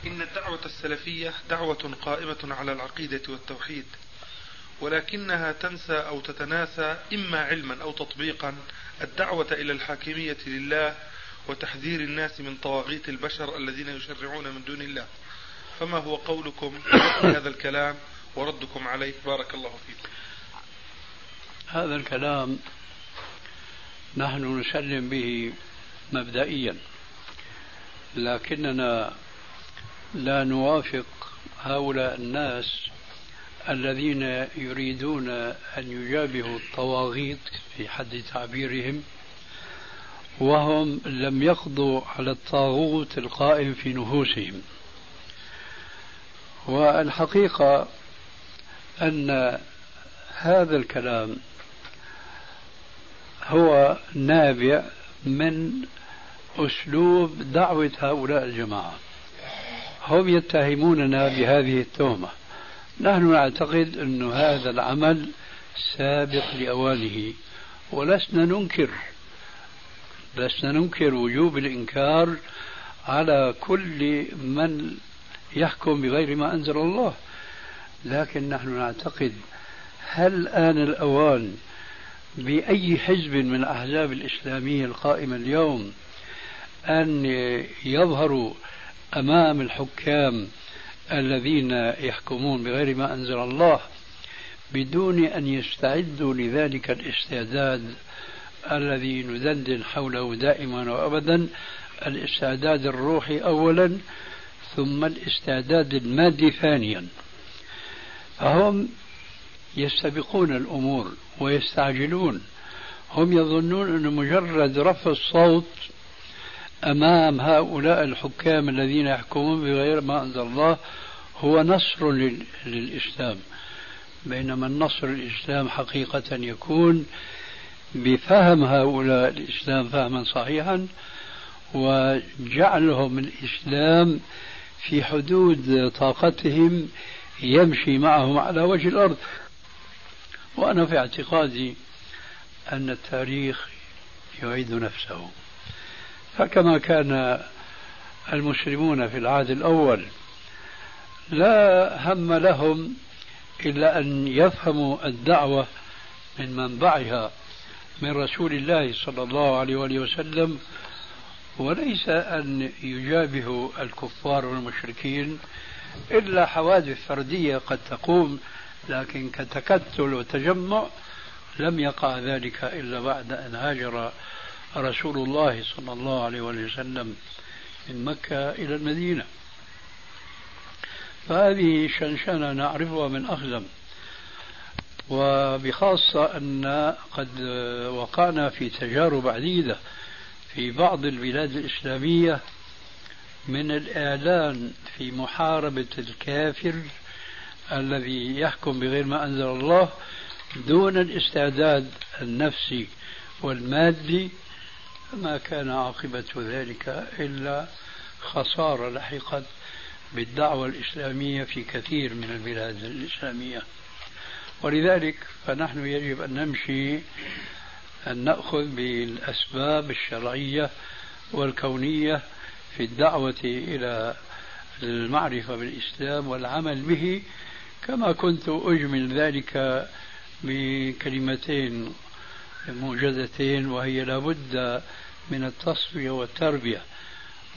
إن الدعوة السلفية دعوة قائمة على العقيدة والتوحيد ولكنها تنسى أو تتناسى إما علما أو تطبيقا الدعوة إلى الحاكمية لله وتحذير الناس من طواغيت البشر الذين يشرعون من دون الله. فما هو قولكم في هذا الكلام وردكم عليه؟ بارك الله فيكم. هذا الكلام نحن نسلم به مبدئيا لكننا لا نوافق هؤلاء الناس الذين يريدون أن يجابهوا الطواغيت في حد تعبيرهم. وهم لم يقضوا على الطاغوت القائم في نفوسهم. والحقيقة أن هذا الكلام هو نابع من أسلوب دعوة هؤلاء الجماعة. هم يتهموننا بهذه التهمة. نحن نعتقد أن هذا العمل سابق لأوانه ولسنا ننكر لسنا ننكر وجوب الإنكار على كل من يحكم بغير ما أنزل الله. لكن نحن نعتقد هل آن الأوان بأي حزب من الأحزاب الإسلامية القائمة اليوم أن يظهروا أمام الحكام الذين يحكمون بغير ما أنزل الله بدون أن يستعدوا لذلك الاستعداد الذي ندندن حوله دائما وأبدا الاستعداد الروحي أولا ثم الاستعداد المادي ثانيا. فهم يستبقون الأمور ويستعجلون. هم يظنون أن مجرد رفع الصوت أمام هؤلاء الحكام الذين يحكمون بغير ما أنزل الله هو نصر للإسلام. بينما النصر للإسلام حقيقة يكون بفهم هؤلاء الإسلام فهما صحيحا وجعلهم الإسلام في حدود طاقتهم يمشي معهم على وجه الأرض. وأنا في اعتقادي أن التاريخ يعيد نفسه. فكما كان المسلمون في العهد الأول لا هم لهم إلا أن يفهموا الدعوة من منبعها. من رسول الله صلى الله عليه وآله وسلم وليس أن يجابهوا الكفار والمشركين إلا حوادث فردية قد تقوم لكن كتكتل وتجمع لم يقع ذلك إلا بعد أن هاجر رسول الله صلى الله عليه وسلم من مكة إلى المدينة. فهذه شنشنة نعرفها من أخزم. وبخاصة أن قد وقعنا في تجارب عديدة في بعض البلاد الإسلامية من الإعلان في محاربة الكافر الذي يحكم بغير ما أنزل الله دون الاستعداد النفسي والمادي ما كان عاقبة ذلك إلا خسارة لحقت بالدعوة الإسلامية في كثير من البلاد الإسلامية. ولذلك فنحن يجب أن نمشي أن نأخذ بالأسباب الشرعية والكونية في الدعوة إلى المعرفة بالإسلام والعمل به كما كنت أجمل ذلك بكلمتين موجزتين وهي لابد من التصفية والتربية.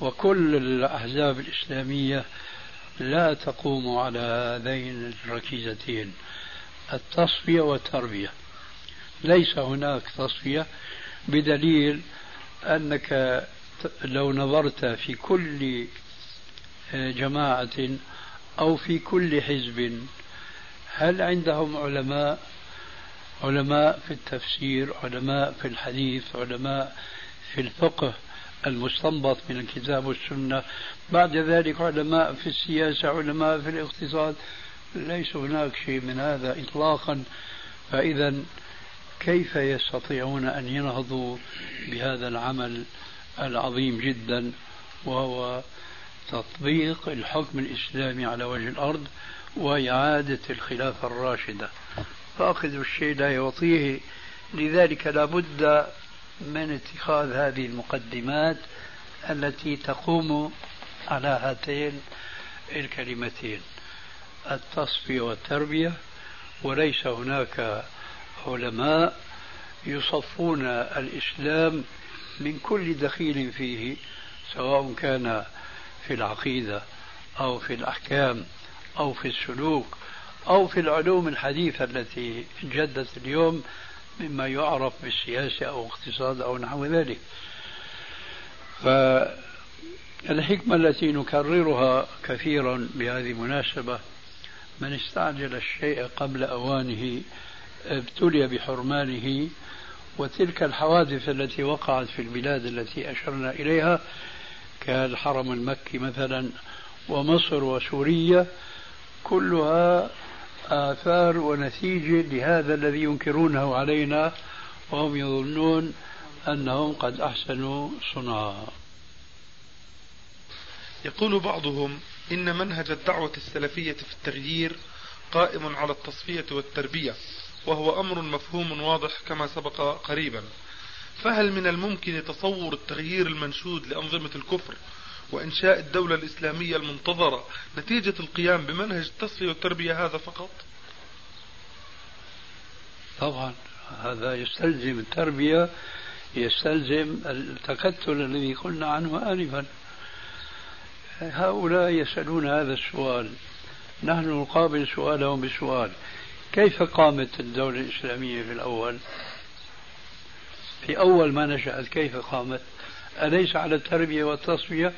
وكل الأحزاب الإسلامية لا تقوم على هذين الركيزتين. التصفية والتربية. ليس هناك تصفية بدليل أنك لو نظرت في كل جماعة أو في كل حزب هل عندهم علماء علماء في التفسير علماء في الحديث علماء في الفقه المستنبط من الكتاب والسنة بعد ذلك علماء في السياسة علماء في الاقتصاد؟ ليس هناك شيء من هذا إطلاقا. فإذا كيف يستطيعون أن ينهضوا بهذا العمل العظيم جدا؟ وهو تطبيق الحكم الإسلامي على وجه الأرض وإعادة الخلافة الراشدة. فاقد الشيء لا يعطيه. لذلك لابد من اتخاذ هذه المقدمات التي تقوم على هاتين الكلمتين. التصفية والتربية وليس هناك علماء يصفون الإسلام من كل دخيل فيه سواء كان في العقيدة أو في الأحكام أو في السلوك أو في العلوم الحديثة التي جدت اليوم مما يعرف بالسياسة أو اقتصاد أو نحو ذلك. فالحكمة التي نكررها كثيرا بهذه المناسبة من استعجل الشيء قبل أوانه ابتلي بحرمانه وتلك الحوادث التي وقعت في البلاد التي أشرنا إليها كالحرم المكي مثلا ومصر وسوريا كلها آثار ونتيجة لهذا الذي ينكرونه علينا وهم يظنون أنهم قد أحسنوا صنعا يقول بعضهم إن منهج الدعوة السلفية في التغيير قائم على التصفية والتربية وهو أمر مفهوم واضح كما سبق قريبا. فهل من الممكن تصور التغيير المنشود لأنظمة الكفر وإنشاء الدولة الإسلامية المنتظرة نتيجة القيام بمنهج التصفية والتربية هذا فقط؟ طبعا هذا يستلزم التربية يستلزم التكتل الذي قلنا عنه آنفا. هؤلاء يسألون هذا السؤال. نحن نقابل سؤالهم بسؤال. كيف قامت الدولة الإسلامية في الأول؟ في أول ما نشأت كيف قامت؟ أليس على التربية والتصفية؟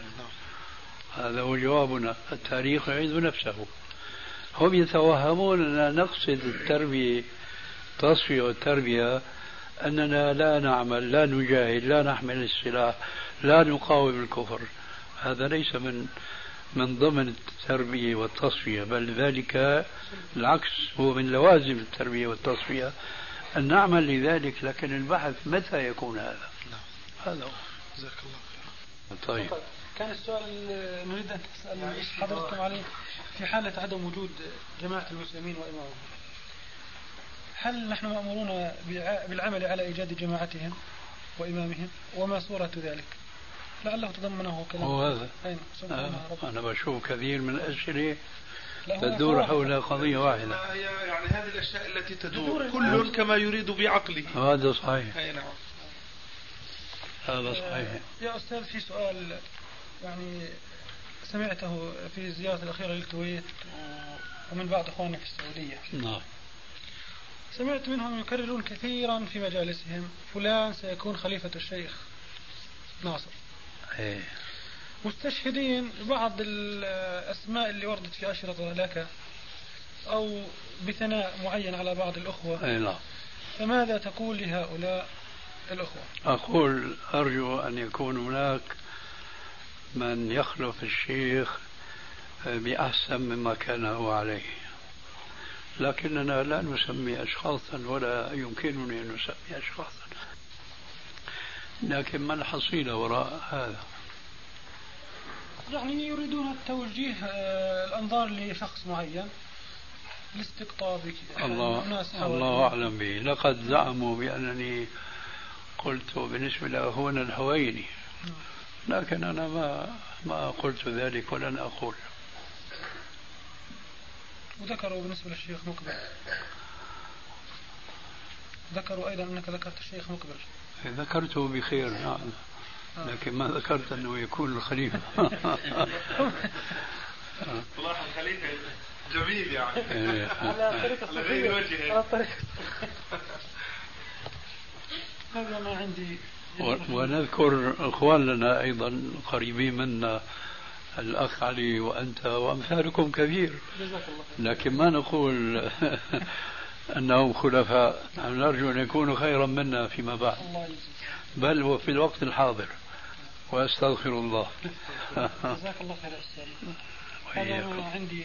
هذا هو جوابنا. التاريخ يعيد نفسه. هم يتوهمون أننا نقصد التربية التصفية والتربية أننا لا نعمل لا نجاهد لا نحمل السلاح لا نقاوم الكفر. هذا ليس من من ضمن التربية والتصفية بل ذلك العكس هو من لوازم التربية والتصفية. أن نعمل لذلك لكن البحث متى يكون هذا؟ نعم. هذا هو. جزاك الله خير. طيب. كان السؤال نريد أن تسأل حضرتكم عليه في حالة عدم وجود جماعة المسلمين وإمامهم هل نحن مأمورون بالعمل على إيجاد جماعتهم وإمامهم؟ وما صورة ذلك؟ لعله تضمنه كلام هو هذا. آه أنا بشوف كثير من الأسئلة تدور حول قضية واحدة. يعني هذه الأشياء التي تدور كل كما يريد بعقله. هذا صحيح. أي نعم. هذا صحيح. يا أستاذ في سؤال يعني سمعته في الزيارة الأخيرة للكويت ومن بعض إخواننا في السعودية. نعم. سمعت منهم يكررون كثيرا في مجالسهم فلان سيكون خليفة الشيخ ناصر. إيه. مستشهدين بعض الأسماء اللي وردت في أشرطة لك أو بثناء معين على بعض الأخوة. أي نعم. فماذا تقول لهؤلاء الأخوة؟ أقول أرجو أن يكون هناك من يخلف الشيخ بأحسن مما كان هو عليه. لكننا لا نسمي أشخاصا ولا يمكنني أن نسمي أشخاصا. لكن ما الحصيلة وراء هذا؟ يعني يريدون توجيه آه، الأنظار لشخص معين لاستقطاب الله الله أعلم به. لقد زعموا بأنني قلت بالنسبة لأخونا الحويني لكن أنا ما ما قلت ذلك ولن أقول. وذكروا بالنسبة للشيخ مقبل. ذكروا أيضا أنك ذكرت الشيخ مقبل. ذكرته بخير نعم لكن ما ذكرت أنه يكون الخليفة. والله الخليفة جميل يعني. إيه. على طريقة غير وجهه. على طريقة هذا ما عندي. ونذكر إخواننا أيضا قريبين منا الأخ علي وأنت وأمثالكم كثير. لكن ما نقول أنهم خلفاء. نرجو أن يكونوا خيرا منا فيما بعد. بل وفي الوقت الحاضر. وأستغفر الله. جزاك الله خير أستاذ. أنا عندي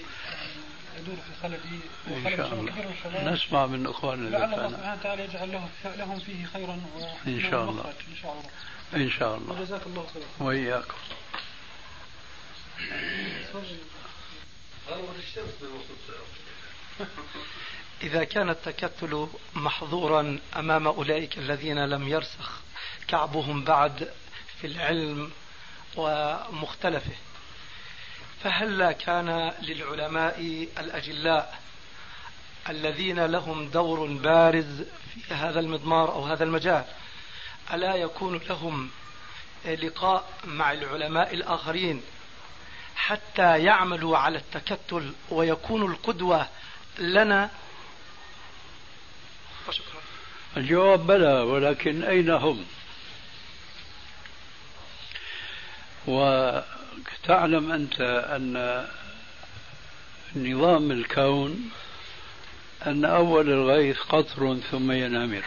يدور في خلدي. إن شاء الله. نسمع من إخواننا لعل الله سبحانه وتعالى يجعل لهم لهم فيه خيرا إن شاء الله. إن شاء الله. إن شاء الله. وجزاك الله خيرا. وإياكم. إذا كان التكتل محظورا أمام أولئك الذين لم يرسخ كعبهم بعد في العلم ومختلفه فهلا كان للعلماء الأجلاء الذين لهم دور بارز في هذا المضمار أو هذا المجال ألا يكون لهم لقاء مع العلماء الآخرين حتى يعملوا على التكتل ويكونوا القدوة لنا. الجواب بلى ولكن أين هم؟ وتعلم أنت أن نظام الكون أن أول الغيث قطر ثم ينامر.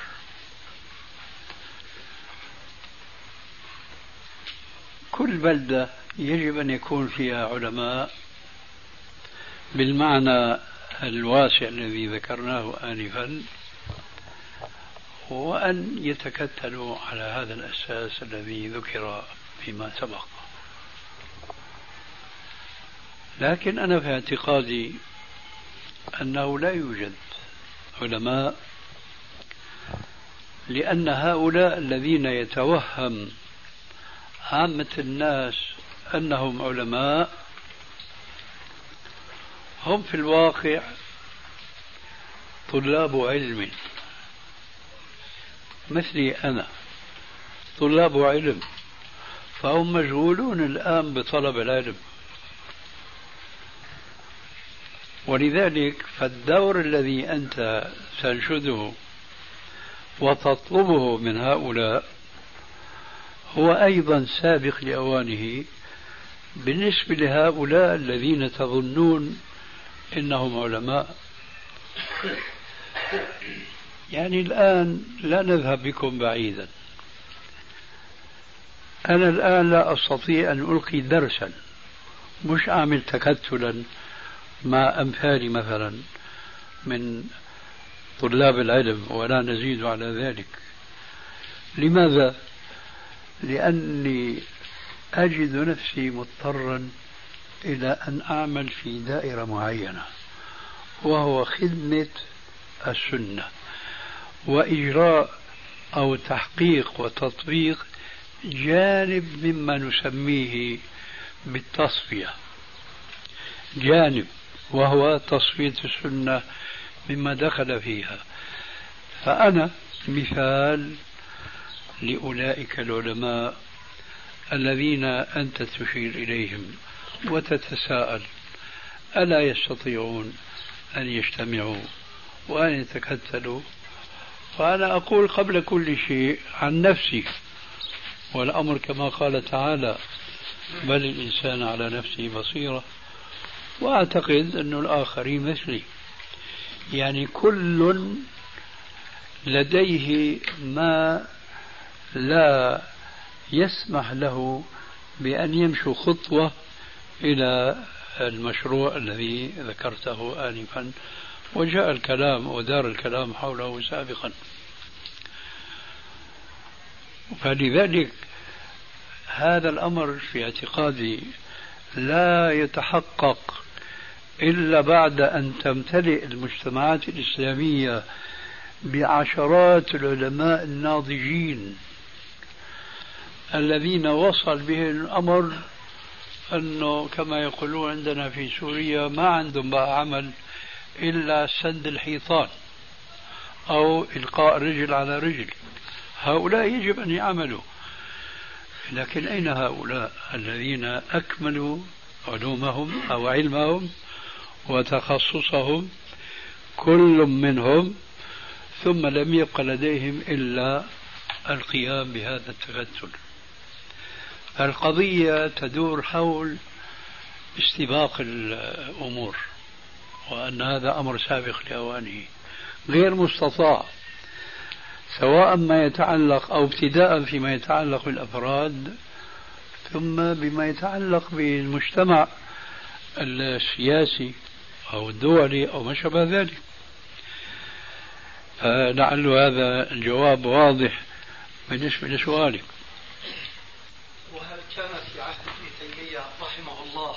كل بلدة يجب أن يكون فيها علماء بالمعنى الواسع الذي ذكرناه آنفا وأن يتكتلوا على هذا الأساس الذي ذكر فيما سبق. لكن أنا في اعتقادي أنه لا يوجد علماء لأن هؤلاء الذين يتوهم عامة الناس أنهم علماء هم في الواقع طلاب علم. مثلي أنا طلاب علم فهم مشغولون الآن بطلب العلم. ولذلك فالدور الذي أنت تنشده وتطلبه من هؤلاء هو أيضا سابق لأوانه بالنسبة لهؤلاء الذين تظنون إنهم علماء. يعني الآن لا نذهب بكم بعيدا. أنا الآن لا أستطيع أن ألقي درسا مش أعمل تكتلا مع أمثالي مثلا من طلاب العلم ولا نزيد على ذلك. لماذا؟ لأني أجد نفسي مضطرا إلى أن أعمل في دائرة معينة وهو خدمة السنة وإجراء أو تحقيق وتطبيق جانب مما نسميه بالتصفية. جانب وهو تصفية السنة مما دخل فيها. فأنا مثال لأولئك العلماء الذين أنت تشير إليهم. وتتساءل ألا يستطيعون أن يجتمعوا وأن يتكتلوا؟ فأنا أقول قبل كل شيء عن نفسي والأمر كما قال تعالى بل الإنسان على نفسه بصيرة وأعتقد أن الآخرين مثلي. يعني كل لديه ما لا يسمح له بأن يمشوا خطوة إلى المشروع الذي ذكرته آنفا وجاء الكلام ودار الكلام حوله سابقا. فلذلك هذا الأمر في اعتقادي لا يتحقق إلا بعد أن تمتلئ المجتمعات الإسلامية بعشرات العلماء الناضجين الذين وصل به الأمر أنه كما يقولون عندنا في سوريا ما عندهم بقى عمل إلا سد الحيطان أو إلقاء رجل على رجل. هؤلاء يجب أن يعملوا. لكن أين هؤلاء الذين أكملوا علومهم أو علمهم وتخصصهم كل منهم ثم لم يبق لديهم إلا القيام بهذا التكتل القضية تدور حول استباق الأمور وأن هذا أمر سابق لأوانه. غير مستطاع سواء ما يتعلق أو ابتداء فيما يتعلق بالأفراد ثم بما يتعلق بالمجتمع السياسي أو الدولي أو ما شابه ذلك. فلعل هذا الجواب واضح بالنسبة لسؤالك. كان في عهد ابن تيمية رحمه الله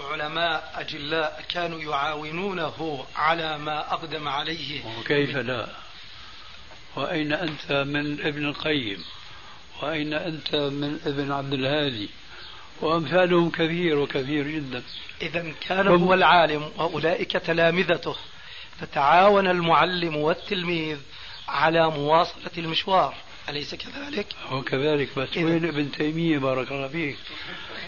علماء أجلاء كانوا يعاونونه على ما أقدم عليه. وكيف لا؟ وأين أنت من ابن القيم؟ وأين أنت من ابن عبد الهادي؟ وأمثالهم كثير وكثير جدا. إذا كان هو العالم وأولئك تلامذته. فتعاون المعلم والتلميذ على مواصلة المشوار. أليس كذلك؟ هو كذلك بس وين ابن تيمية؟ بارك الله فيك.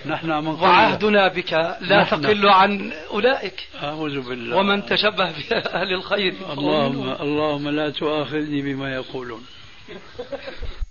نحن عم وعهدنا بك. لا نحن. تقل عن أولئك. أعوذ بالله. ومن تشبه بأهل الخير. اللهم اللهم لا تؤاخذني بما يقولون.